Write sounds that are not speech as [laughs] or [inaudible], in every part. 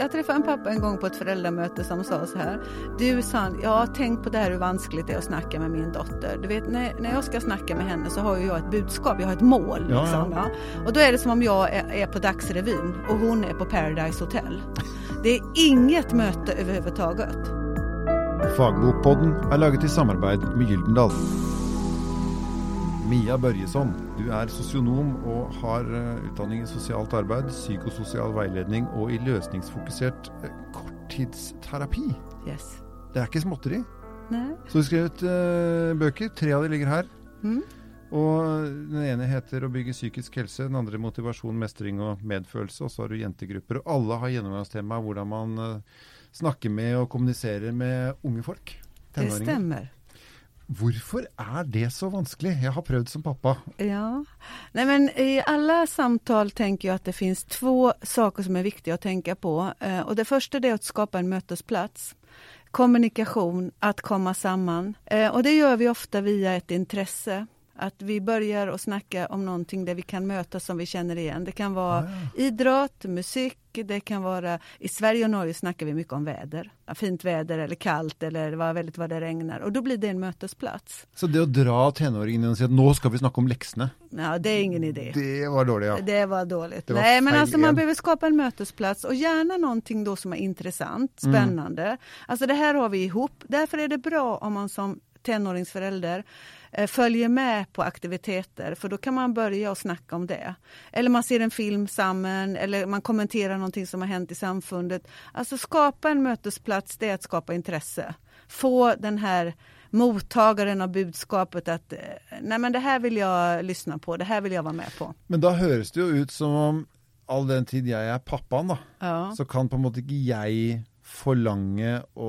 Jag träffade en pappa en gång på ett föräldramöte som sa så här. Du sa han, ja tänk på det här hur vanskligt det är att snacka med min dotter. Du vet när, när jag ska snacka med henne så har ju jag ett budskap, jag har ett mål. Ja, liksom, ja. ja. Och då är det som om jag är, är på Dagsrevyn och hon är på Paradise Hotel. Det är inget möte överhuvudtaget. Fagbokpodden er laget i samarbeid med Gyldendal. Mia Børjesson, du er sosionom og har eh, utdanning i sosialt arbeid, psykososial veiledning og i løsningsfokusert eh, korttidsterapi. Yes. Det er ikke småtteri. Nej. Så du har skrevet eh, bøker. Tre av de ligger her. Mm. Og Den ene heter 'Å bygge psykisk helse', den andre 'Motivasjon, mestring og medfølelse'. Og så har du jentegrupper. Og alle har gjennomgangstema hvordan man eh, snakker med og kommuniserer med unge folk. Det stämmer. Varför är det så vanskligt? Jag har prövat som pappa. Ja, nej men i alla samtal tänker jag att det finns två saker som är viktiga att tänka på. Eh, Och det första är att skapa en mötesplats. Kommunikation, att komma samman. Eh, Och det gör vi ofta via ett intresse. Att vi börjar att snacka om någonting där vi kan mötas som vi känner igen. Det kan vara idrott, musik, det kan vara... I Sverige och Norge snackar vi mycket om väder. Ja, Fint väder eller kallt eller vad väldigt vad det regnar. Och då blir det en mötesplats. Så det å dra tenåringen inn og si at nå skal vi snakke om leksene, Ja, det är ingen idé. det var dårlig, ja. Det var dåligt. Det var Nej, men alltså man behöver skapa en mötesplats och gärna någonting då som är intressant, Mm. spännande. Alltså det här har vi ihop. Därför är det bra om man som tonåringsförälder eh, följer med på aktiviteter för då kan man börja och snacka om det. Eller man ser en film samman eller man kommenterar någonting som har hänt i samfundet. Alltså skapa en mötesplats, det är att skapa intresse. Få den här mottagaren av budskapet att eh, nej men det här vill jag lyssna på, det här vill jag vara med på. Men da høres det jo ut som om all den tid jeg er pappaen, da, Ja. så kan på en måte ikke jeg forlange å,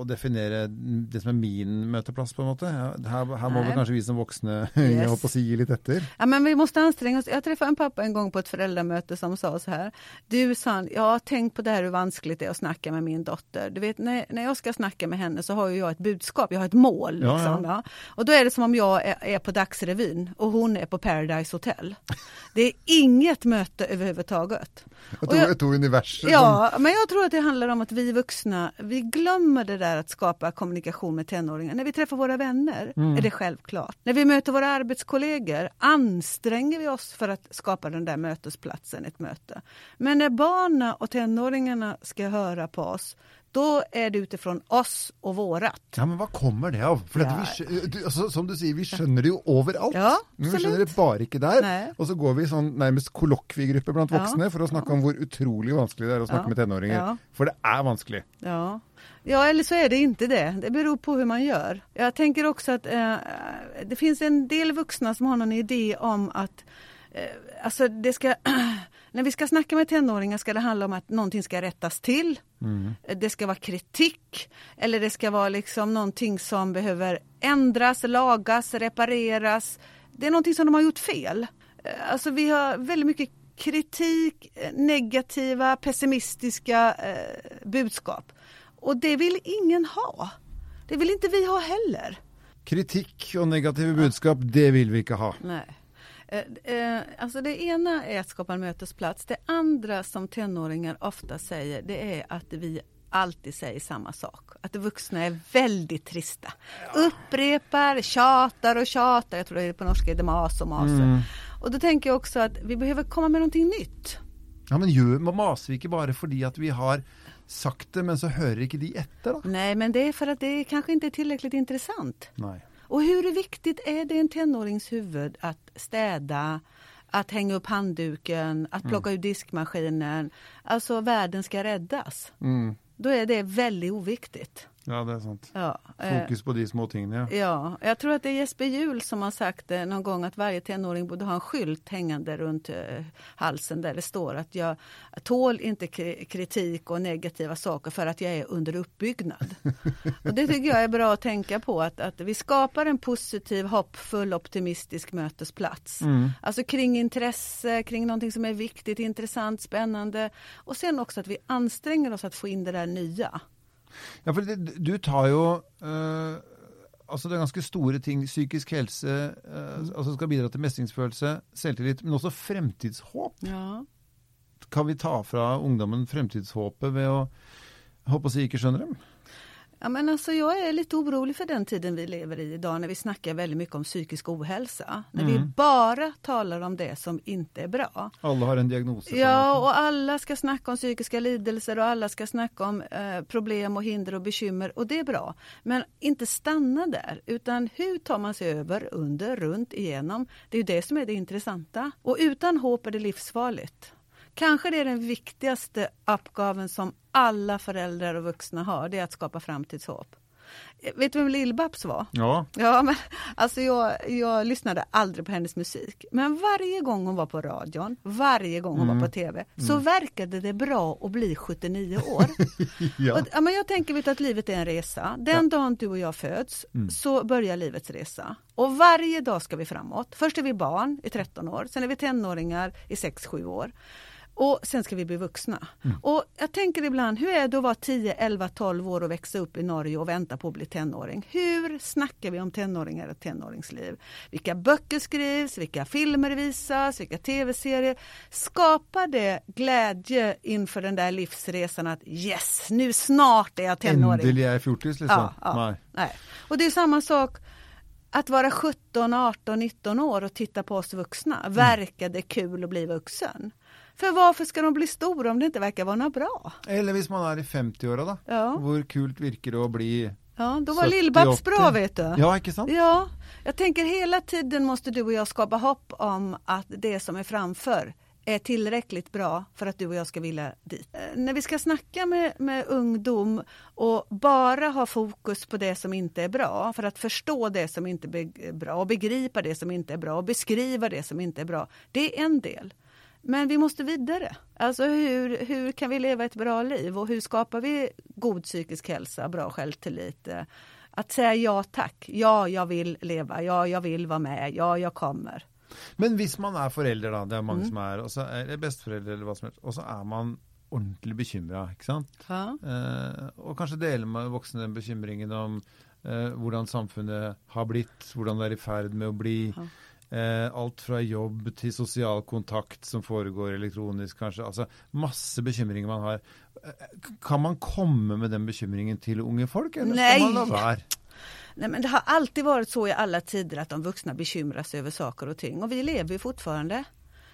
å definere det som er min møteplass, på en måte. Ja, Her, her må Nej. vel kanskje vi som voksne [laughs] Yes. si, gi litt etter. Ja, men vi måste anstränga oss. Jag träffade en pappa en gång på ett föräldramöte som sa så här. Du sa ja tänk på det här hur vanskligt det är att snacka med min dotter. Du vet när, när jag ska snacka med henne så har ju jag ett budskap, jag har ett mål. Ja, Liksom, ja. Och då är det som om jag är, är på Dagsrevyn och hon är på Paradise Hotel. Det är inget möte överhuvudtaget. Och jag- to universer. Ja, men jag tror att det handlar om att vi vuxna, vi glömmer det där att skapa kommunikation med tonåringar. När vi träffar våra vänner är det självklart. När vi möter våra arbetskollegor anstränger vi oss för att skapa den där mötesplatsen, ett möte. Men när barnen och tonåringarna ska höra på oss, då är det utifrån oss och vårat. Ja, men hva kommer det av? For Ja. vi, du, altså, som du sier, vi skjønner det jo overalt. Ja, men vi skjønner det bare ikke der. Nei. Og så går vi i sånn nærmest kollokviegruppe blant Ja. voksne for å snakke om hvor utrolig vanskelig det å snakke Ja. med tenåringer. Ja. For det er vanskelig. Ja. ja, eller så är det inte det. Det beror på hur man gör. Jag tänker också att eh, det finns en del vuxna som har någon idé om att eh, alltså det ska, [clears throat] när vi ska snacka med tonåringar ska det handla om att någonting ska rättas till. Det ska vara kritik eller det ska vara liksom någonting som behöver ändras, lagas, repareras. Det är någonting som de har gjort fel. Eh, Alltså vi har väldigt mycket kritik, eh, negativa, pessimistiska eh, budskap. Och det vill ingen ha. Det vill inte vi ha heller. Kritikk og negative budskap, det vil vi ikke ha. Nej. Eh, eh, alltså det ena är att skapa en mötesplats. Det andra som tonåringar ofta säger det är att vi alltid säger samma sak. Att vuxna är väldigt trista. Upprepar, tjatar och tjatar. Jag tror det är på norska är det mas och mas. Och då tänker jag också att vi behöver komma med någonting nytt. Ja, men man maser vi ikke bare fordi at vi har sagt det, men så hører ikke de etter, da? Nej, men det är för att det kanske inte är tillräckligt intressant. Nei. Och hur viktigt är det i en tonårings huvud att städa, att hänga upp handduken, att plocka ur diskmaskinen. Alltså världen ska räddas. Mm. Då är det väldigt oviktigt. Ja, det er sant. Ja, eh, Fokus på de små tingene, ja. Ja, jag tror att det är Jesper Juhl som har sagt det någon gång att varje tonåring borde ha en skylt hängande runt eh, halsen där det står att jag tål inte kri- kritik och negativa saker för att jag är under uppbyggnad. [laughs] och det tycker jag är bra att tänka på att, att vi skapar en positiv, hoppfull, optimistisk mötesplats. Alltså kring intresse, kring någonting som är viktigt, intressant, spännande och sen också att vi anstränger oss att få in det där nya. Ja, for det, du tar jo eh, Altså det er ganske store ting. Psykisk helse eh, altså skal bidra til mestringsfølelse, selvtillit, men også fremtidshåp. Ja. kan vi ta fra ungdommen fremtidshåpet ved å håpe å si ikke skjønner dem? Ja, men alltså jag är lite orolig för den tiden vi lever i idag när vi snackar väldigt mycket om psykisk ohälsa. När vi Mm. bara talar om det som inte är bra. Alle har en en Ja, och alla ska snacka om psykiska lidelser och alla ska snacka om eh, problem och hinder och bekymmer och det är bra. Men inte stanna där, utan hur tar man sig över, under, runt, igenom? Det är ju det som är det intressanta. Och utan hopp är det livsfarligt. Kanske det är den viktigaste uppgaven som alla föräldrar och vuxna har, det är att skapa framtidshopp. Eh, Vet du vem Lill-Babs var? Ja, Ja, men alltså jag, jag lyssnade aldrig på hennes musik. Men varje gång hon var på radion, varje gång hon Mm. var på TV, så verkade det bra att bli 79 år. [laughs] ja. Och, ja, men jag tänker vet, du, att livet är en resa. Den dagen du och jag föds Mm. så börjar livets resa. Och varje dag ska vi framåt. Först är vi barn i 13 år, sen är vi tonåringar i 6-7 år. Och sen ska vi bli vuxna. Mm. Och jag tänker ibland, hur är det att vara 10, 11, 12 år och växa upp i Norge och vänta på att bli tenåring? Hur snackar vi om tonåringar och tonåringsliv? Vilka böcker skrivs, vilka filmer visas, vilka tv-serier? Skapar det glädje inför den där livsresan att yes, nu snart är jag tonåring? Endelig er jeg fjortis, liksom. Ja, ja. Nei. Nej. Och det är samma sak att vara 17, 18, 19 år och titta på oss vuxna. Verkar det kul att bli vuxen? För varför ska de bli stora om det inte verkar vara något bra? Eller hvis man er i 50-åra, da. Ja, Hvor kult virker det å bli ja då var 70, Lill-Babs bra 80. vet du. Ja, ikke sant? Ja, jag tänker hela tiden måste du och jag skapa hopp om att det som är framför är tillräckligt bra för att du och jag ska vilja dit. Eh, När vi ska snacka med, med ungdom och bara ha fokus på det som inte är bra för att förstå det som inte är bra och begripa det som inte är bra och beskriva det som inte är bra. Det är en del. Men vi måste vidare. Alltså hur, hur kan vi leva ett bra liv och hur skapar vi god psykisk hälsa, bra självtillit? Att säga ja tack, ja jag vill leva, ja jag vill vara med, ja jag kommer. Men hvis man er forelder, da, det er mange Mm. som er, og så er eller besteforeldre eller hva som helst, og så er man ordentlig bekymra, ikke sant? Ja. Eh, og kanskje dele med den bekymringen om eh, hvordan samfunnet har blitt, hvordan det er i ferd med å bli. Ja. Eh, alt fra jobb til sosial kontakt som foregår elektronisk, kanskje. Altså masse bekymringer man har. Eh, Kan man komme med den bekymringen til unge folk, eller Nej. skal man la være? Nej, men det har alltid varit så i alla tider att de vuxna bekymrar sig över saker och ting och vi lever ju fortfarande.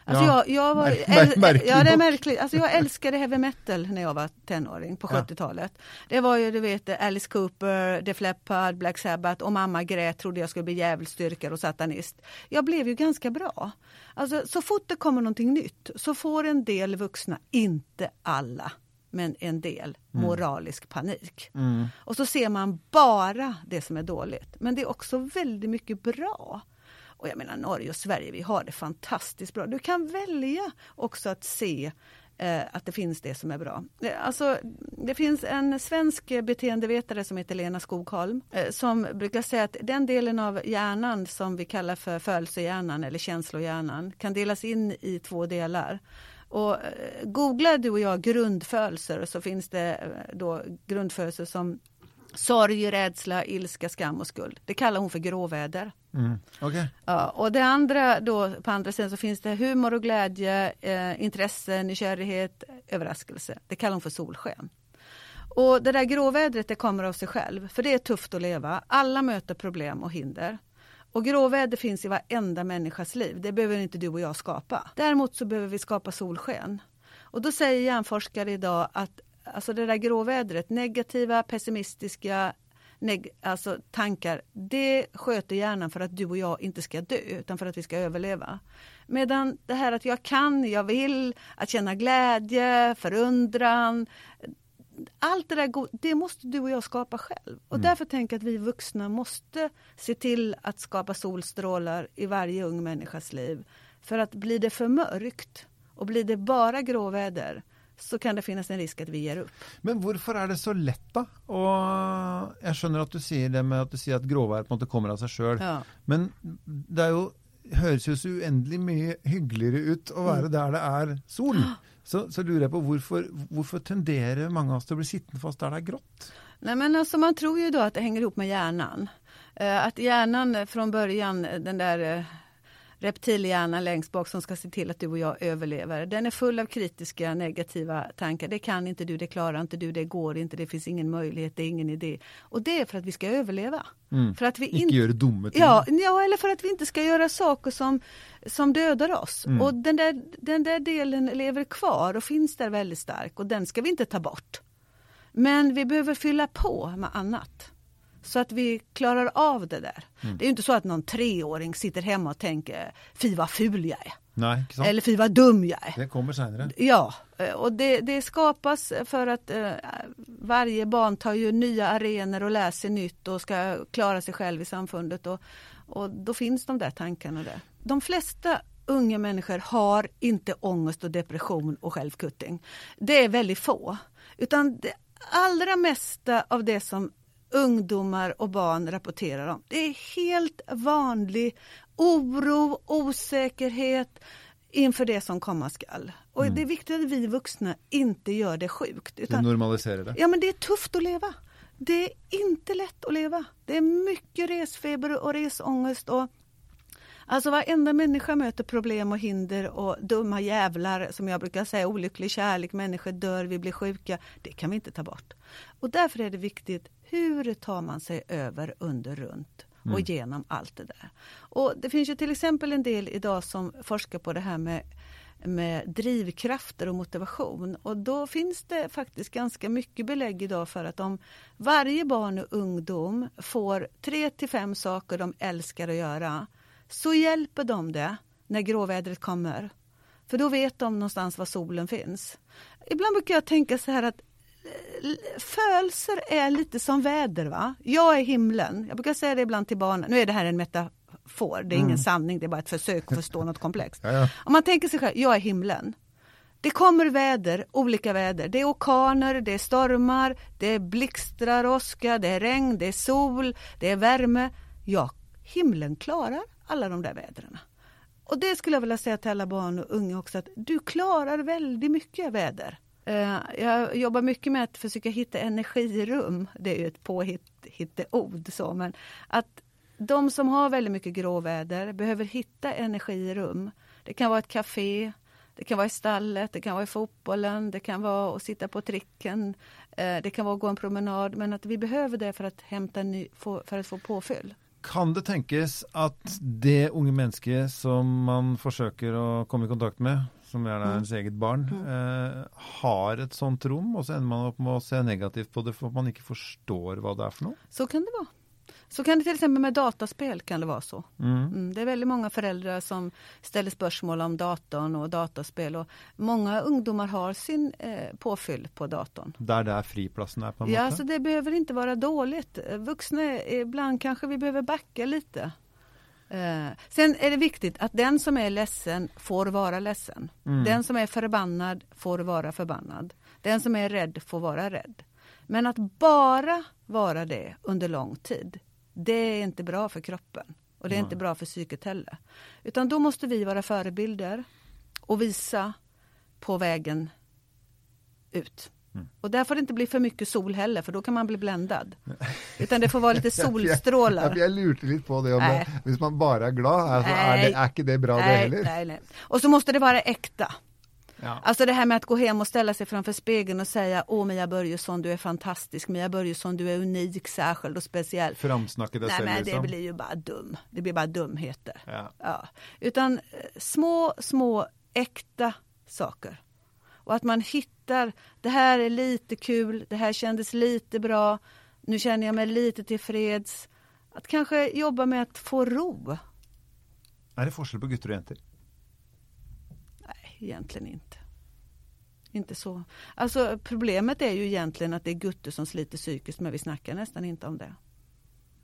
Alltså Ja, jag, jag var, [laughs] mär- ja, det är märkligt. Alltså jag [laughs] älskade heavy metal när jag var tonåring på Ja. 70-talet. Det var ju du vet Alice Cooper, Def Leppard, Black Sabbath och mamma grät, trodde jag skulle bli djävulsdyrkare och satanist. Jag blev ju ganska bra. Alltså så fort det kommer någonting nytt så får en del vuxna, inte alla, men en del moralisk panik. Mm. Och så ser man bara det som är dåligt. Men det är också väldigt mycket bra. Och jag menar Norge och Sverige, vi har det fantastiskt bra. Du kan välja också att se eh, att det finns det som är bra. Eh, alltså, det finns en svensk beteendevetare som heter Lena Skogholm eh, som brukar säga att den delen av hjärnan som vi kallar för födelsehjärnan eller känslohjärnan kan delas in i två delar. Och eh, googlar du och jag grundfödelser så finns det eh, då grundfödelser som sorg, rädsla, ilska, skam och skuld. Det kallar hon för gråväder. Mm. Ok. Ja, och det andra då på andra sidan så finns det humor och glädje, eh, intresse, nykärlighet, överraskelse. Det kallar hon för solsken. Och det där gråvädret det kommer av sig själv, för det är tufft att leva. Alla möter problem och hinder. Och gråväder finns i varenda människas liv. Det behöver inte du och jag skapa. Däremot så behöver vi skapa solsken. Och då säger hjärnforskare idag att alltså det där gråvädret, negativa, pessimistiska neg- alltså tankar, det sköter hjärnan för att du och jag inte ska dö, utan för att vi ska överleva. Medan det här att jag kan, jag vill, att känna glädje, förundran, allt det där, det måste du och jag skapa själv. Och därför tänker jag att vi vuxna måste se till att skapa solstrålar i varje ung människas liv. För att blir det för mörkt och blir det bara gråväder så kan det finnas en risk att vi ger upp. Men hvorfor er det så lett, da? Og jeg skjønner at du sier det med at du sier at gråvær på kommer av seg sjøl. Ja. Men det er jo høres jo så uendelig mye hyggeligere ut å være der det er sol. [gasps] Så, så lurer jeg på hvorfor, hvorfor tenderer mange av oss å bli sittende fast der det er grått? Nej, men alltså man tror ju då att det hänger ihop med hjärnan. Eh, att hjärnan från början, den där eh, reptilhjärnan längst bak som ska se till att du och jag överlever. Den är full av kritiska negativa tankar. Det kan inte du, det klarar inte du, det går inte, det finns ingen möjlighet, det är ingen idé. Och det är för att vi ska överleva. Mm. För att vi inte gör dumma ting. Ja, ja, eller för att vi inte ska göra saker som, som dödar oss. Mm. Och den där, den där delen lever kvar och finns där väldigt stark och den ska vi inte ta bort. Men vi behöver fylla på med annat. Så att vi klarar av det där. Mm. Det är inte så att någon treåring sitter hemma och tänker fy vad ful jag är. Nej, Eller fy vad dum jag är. Det kommer senare. Ja, och det, det skapas för att eh, varje barn tar ju nya arenor och läser nytt och ska klara sig själv i samfundet. Och, och då finns de där tankarna där. De flesta unga människor har inte ångest och depression och självkutting. Det är väldigt få. Utan det allra mesta av det som ungdomar och barn rapporterar om. Det är helt vanlig oro, osäkerhet inför det som komma skall. Och mm. det är viktigt att vi vuxna inte gör det sjukt. Utan, det normaliserar det? Ja men det är tufft att leva. Det är inte lätt att leva. Det är mycket resfeber och resångest och Alltså varenda människa möter problem och hinder och dumma jävlar, som jag brukar säga, olycklig kärlek, människor dör, vi blir sjuka. Det kan vi inte ta bort. Och därför är det viktigt, hur tar man sig över, under, runt och mm. genom allt det där. Och Det finns ju till exempel en del idag som forskar på det här med med drivkrafter och motivation. Och då finns det faktiskt ganska mycket belägg idag för att om varje barn och ungdom får tre till fem saker de älskar att göra så hjälper de det när gråvädret kommer. För då vet de någonstans var solen finns. Ibland brukar jag tänka så här att eh, födelser är lite som väder. va? Jag är himlen. Jag brukar säga det ibland till barnen. Nu är det här en metafor, det är ingen mm. sanning, det är bara ett försök att förstå något komplext. Ja, ja. Om man tänker sig själv, jag är himlen. Det kommer väder, olika väder. Det är orkaner, det är stormar, det är blixtrar, åska, det är regn, det är sol, det är värme. Ja, himlen klarar alla de där vädren. Och det skulle jag vilja säga till alla barn och unga också att du klarar väldigt mycket väder. Eh, jag jobbar mycket med att försöka hitta energirum. Det är ju ett påhitteord så men att de som har väldigt mycket gråväder behöver hitta energirum. Det kan vara ett café, det kan vara i stallet, det kan vara i fotbollen, det kan vara att sitta på tricken, eh, det kan vara att gå en promenad. Men att vi behöver det för att hämta ny, för att få påfyll. Kan det tenkes at det unge mennesket som man forsøker å komme i kontakt med, som er da ens eget barn, mm. eh, har et sånt rom, og så ender man opp med å se negativt på det for at man ikke forstår hva det er for noe? Så kan det være. Så kan det till exempel med dataspel kan det vara så. Mm. Mm, det är väldigt många föräldrar som ställer spörsmål om datorn och dataspel och många ungdomar har sin eh, påfyll på datorn. Där det är friplatsen är på en Ja, måte? så det behöver inte vara dåligt. Vuxna, ibland kanske vi behöver backa lite. Eh, sen är det viktigt att den som är ledsen får vara ledsen. Mm. Den som är förbannad får vara förbannad. Den som är rädd får vara rädd. Men att bara vara det under lång tid, det är inte bra för kroppen. Och det är Nej. inte bra för psyket heller. Utan då måste vi vara förebilder och visa på vägen ut. Mm. Och där får det inte bli för mycket sol heller för då kan man bli bländad. Utan det får vara lite solstrålar. jag, jag lurte lite på det, om det, om man bara är glad, alltså, är, det, är inte det bra nej, det heller? Nej, nej. Och så måste det vara äkta. Ja. Alltså det här med att gå hem och ställa sig framför spegeln och säga Åh Mia Börjesson, du är fantastisk, Mia Börjesson, du är unik, särskild och speciell. Framsnacka dig Nej men liksom. det blir ju bara dum. Det blir bara dumheter. Ja. Ja. Utan eh, små, små äkta saker. Och att man hittar, det här är lite kul, det här kändes lite bra, nu känner jag mig lite tillfreds. Att kanske jobba med att få ro. Är det skillnad på gutter och jenter? Egentligen inte. Inte så. Alltså problemet är ju egentligen att det är gutter som sliter psykiskt men vi snackar nästan inte om det.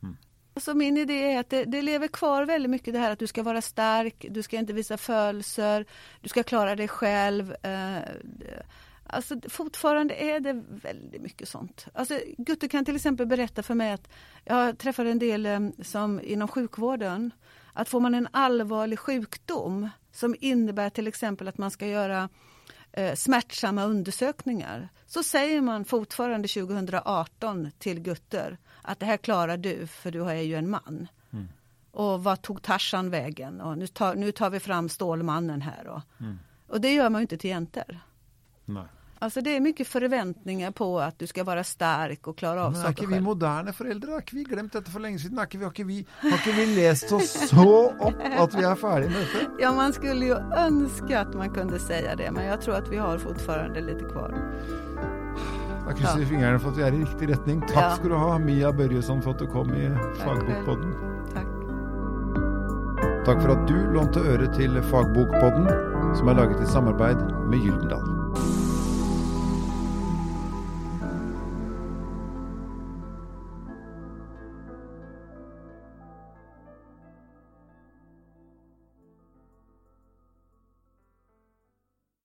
Mm. Alltså min idé är att det, det, lever kvar väldigt mycket det här att du ska vara stark, du ska inte visa födelser, du ska klara dig själv. Eh, alltså fortfarande är det väldigt mycket sånt. Alltså Gutter kan till exempel berätta för mig att jag träffar en del eh, som inom sjukvården att får man en allvarlig sjukdom som innebär till exempel att man ska göra eh, smärtsamma undersökningar så säger man fortfarande 2018 till Gutter att det här klarar du för du är ju en man. Mm. Och vad tog Tarzan vägen? Och nu tar, nu tar vi fram Stålmannen här. Och, mm. och det gör man ju inte till jäntor. Nej. Alltså det är mycket förväntningar på att du ska vara stark och klara av Men saker er ikke vi själv. moderne foreldre? Har vi glemt dette for lenge siden? Har vi, vi, har vi lest oss så opp at vi er ferdige med dette? Ja, man skulle ju önska att man kunde säga det, men jag tror att vi har fortfarande lite kvar. Da krysser vi fingrene for at vi er i riktig retning. Takk Ja. skal du ha, Mia Børjesson, for at du kom i Fagbokpodden. Tack. Takk for at du lånte øre til Fagbokpodden, som er laget i samarbeid med Gyldendal.